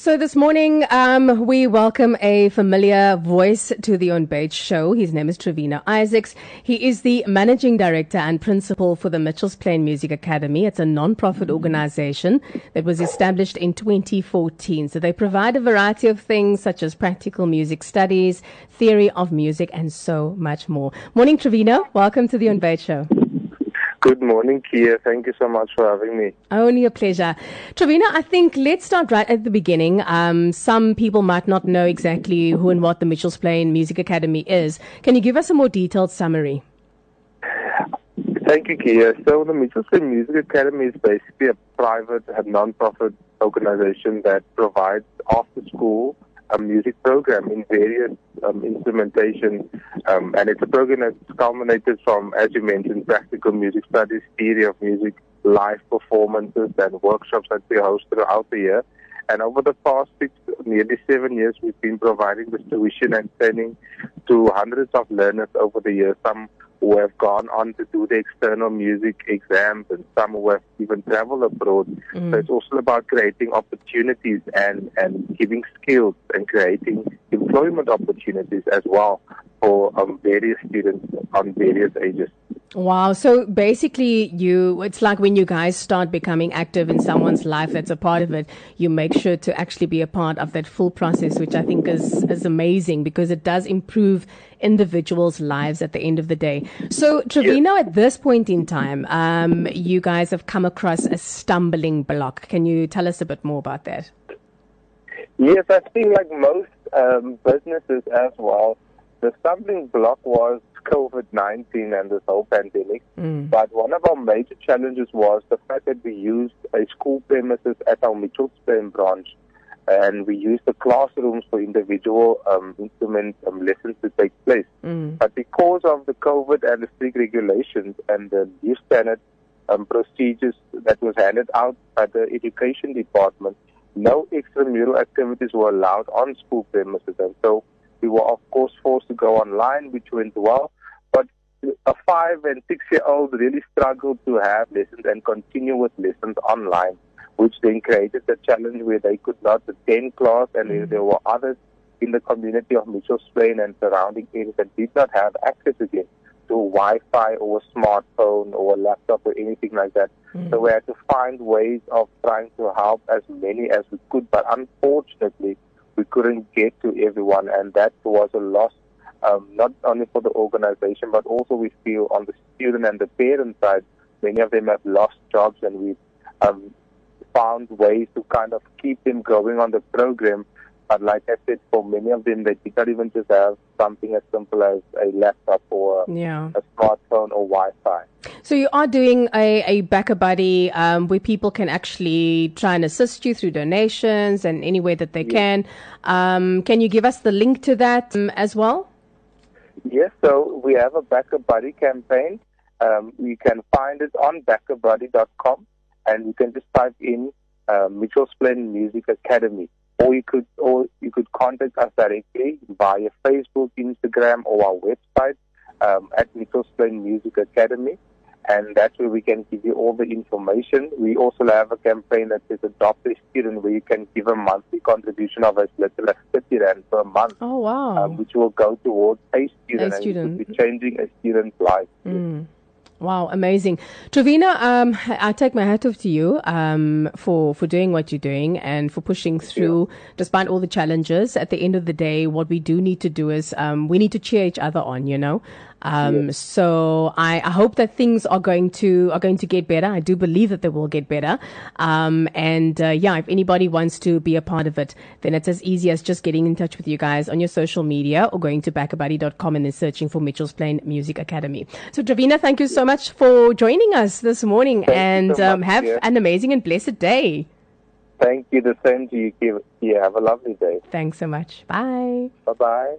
So this morning, um, we welcome a familiar voice to the On Beige show. His name is Trevino Isaacs. He is the managing director and principal for the Mitchells Plain Music Academy. It's a non-profit organization that was established in 2014. So they provide a variety of things such as practical music studies, theory of music, and so much more. Morning, Trevino. Welcome to the On Beige show. Good morning, Kia. Thank you so much for having me. Only a pleasure. Trevina, I think let's start right at the beginning. Um, some people might not know exactly who and what the Mitchells Plain Music Academy is. Can you give us a more detailed summary? Thank you, Kia. So the Mitchells Plain Music Academy is basically a private and non-profit organization that provides after-school a music program in various um, instrumentation, um, and it's a program that's culminated from, as you mentioned, practical music studies, theory of music, live performances, and workshops that we host throughout the year. And over the past six, nearly seven years, we've been providing this tuition and training to hundreds of learners over the years. Some who have gone on to do the external music exams and some who have even traveled abroad. Mm. So it's also about creating opportunities and, and giving skills and creating employment opportunities as well for um, various students on various ages. Wow. So basically, you, it's like when you guys start becoming active in someone's life that's a part of it, you make sure to actually be a part of that full process, which I think is, is amazing because it does improve individuals' lives at the end of the day. So, Trevino, yes. at this point in time, um, you guys have come across a stumbling block. Can you tell us a bit more about that? Yes, I think like most um, businesses as well, the stumbling block was COVID 19 and this whole pandemic. Mm. But one of our major challenges was the fact that we used a school premises at our Mitchells Plain branch and we used the classrooms for individual um, instrument um, lessons to take place. Mm. But because of the COVID and the strict regulations and the new standard um, procedures that was handed out by the education department, no extramural activities were allowed on school premises. And so we were, of course, forced to go online, which went well. But a five and six year old really struggled to have lessons and continue with lessons online, which then created a challenge where they could not attend class and mm-hmm. there were others in the community of Mitchells Plain and surrounding areas that did not have access again to Wi-Fi or a smartphone or a laptop or anything like that. Mm-hmm. So we had to find ways of trying to help as many as we could. But unfortunately, we couldn't get to everyone, and that was a loss um, not only for the organization, but also we feel on the student and the parent side, many of them have lost jobs, and we um, found ways to kind of keep them going on the program. But like I said, for many of them, they did not even just have something as simple as a laptop or yeah. a smartphone or Wi-Fi. So you are doing a, a BackaBuddy um, where people can actually try and assist you through donations and any way that they yes. can. Um, can you give us the link to that um, as well? Yes, so we have a BackaBuddy campaign. Um, you can find it on backabuddy.com and you can just type in uh, Mitchells Plain Music Academy. Or you could or you could contact us directly via Facebook, Instagram, or our website um, at Mitchells Plain Music Academy and that's where we can give you all the information. We also have a campaign that says adopt a student where you can give a monthly contribution of as little as 30 rand per month. Oh, wow. Um, which will go towards a student, a student. and be changing a student's life. Mm. Wow, amazing. Trevina, um, I take my hat off to you um, for, for doing what you're doing and for pushing through yeah. despite all the challenges. At the end of the day, what we do need to do is um, we need to cheer each other on, you know. Um, yes. So I, I, hope that things are going to are going to get better. I do believe that they will get better. Um, and uh, yeah, if anybody wants to be a part of it, then it's as easy as just getting in touch with you guys on your social media or going to backabuddy.com and then searching for Mitchells Plain Music Academy. So Travina, thank you so much for joining us this morning, thank and so um, have an amazing and blessed day. Thank you. The same to you. Yeah, have a lovely day. Thanks so much. Bye. Bye bye.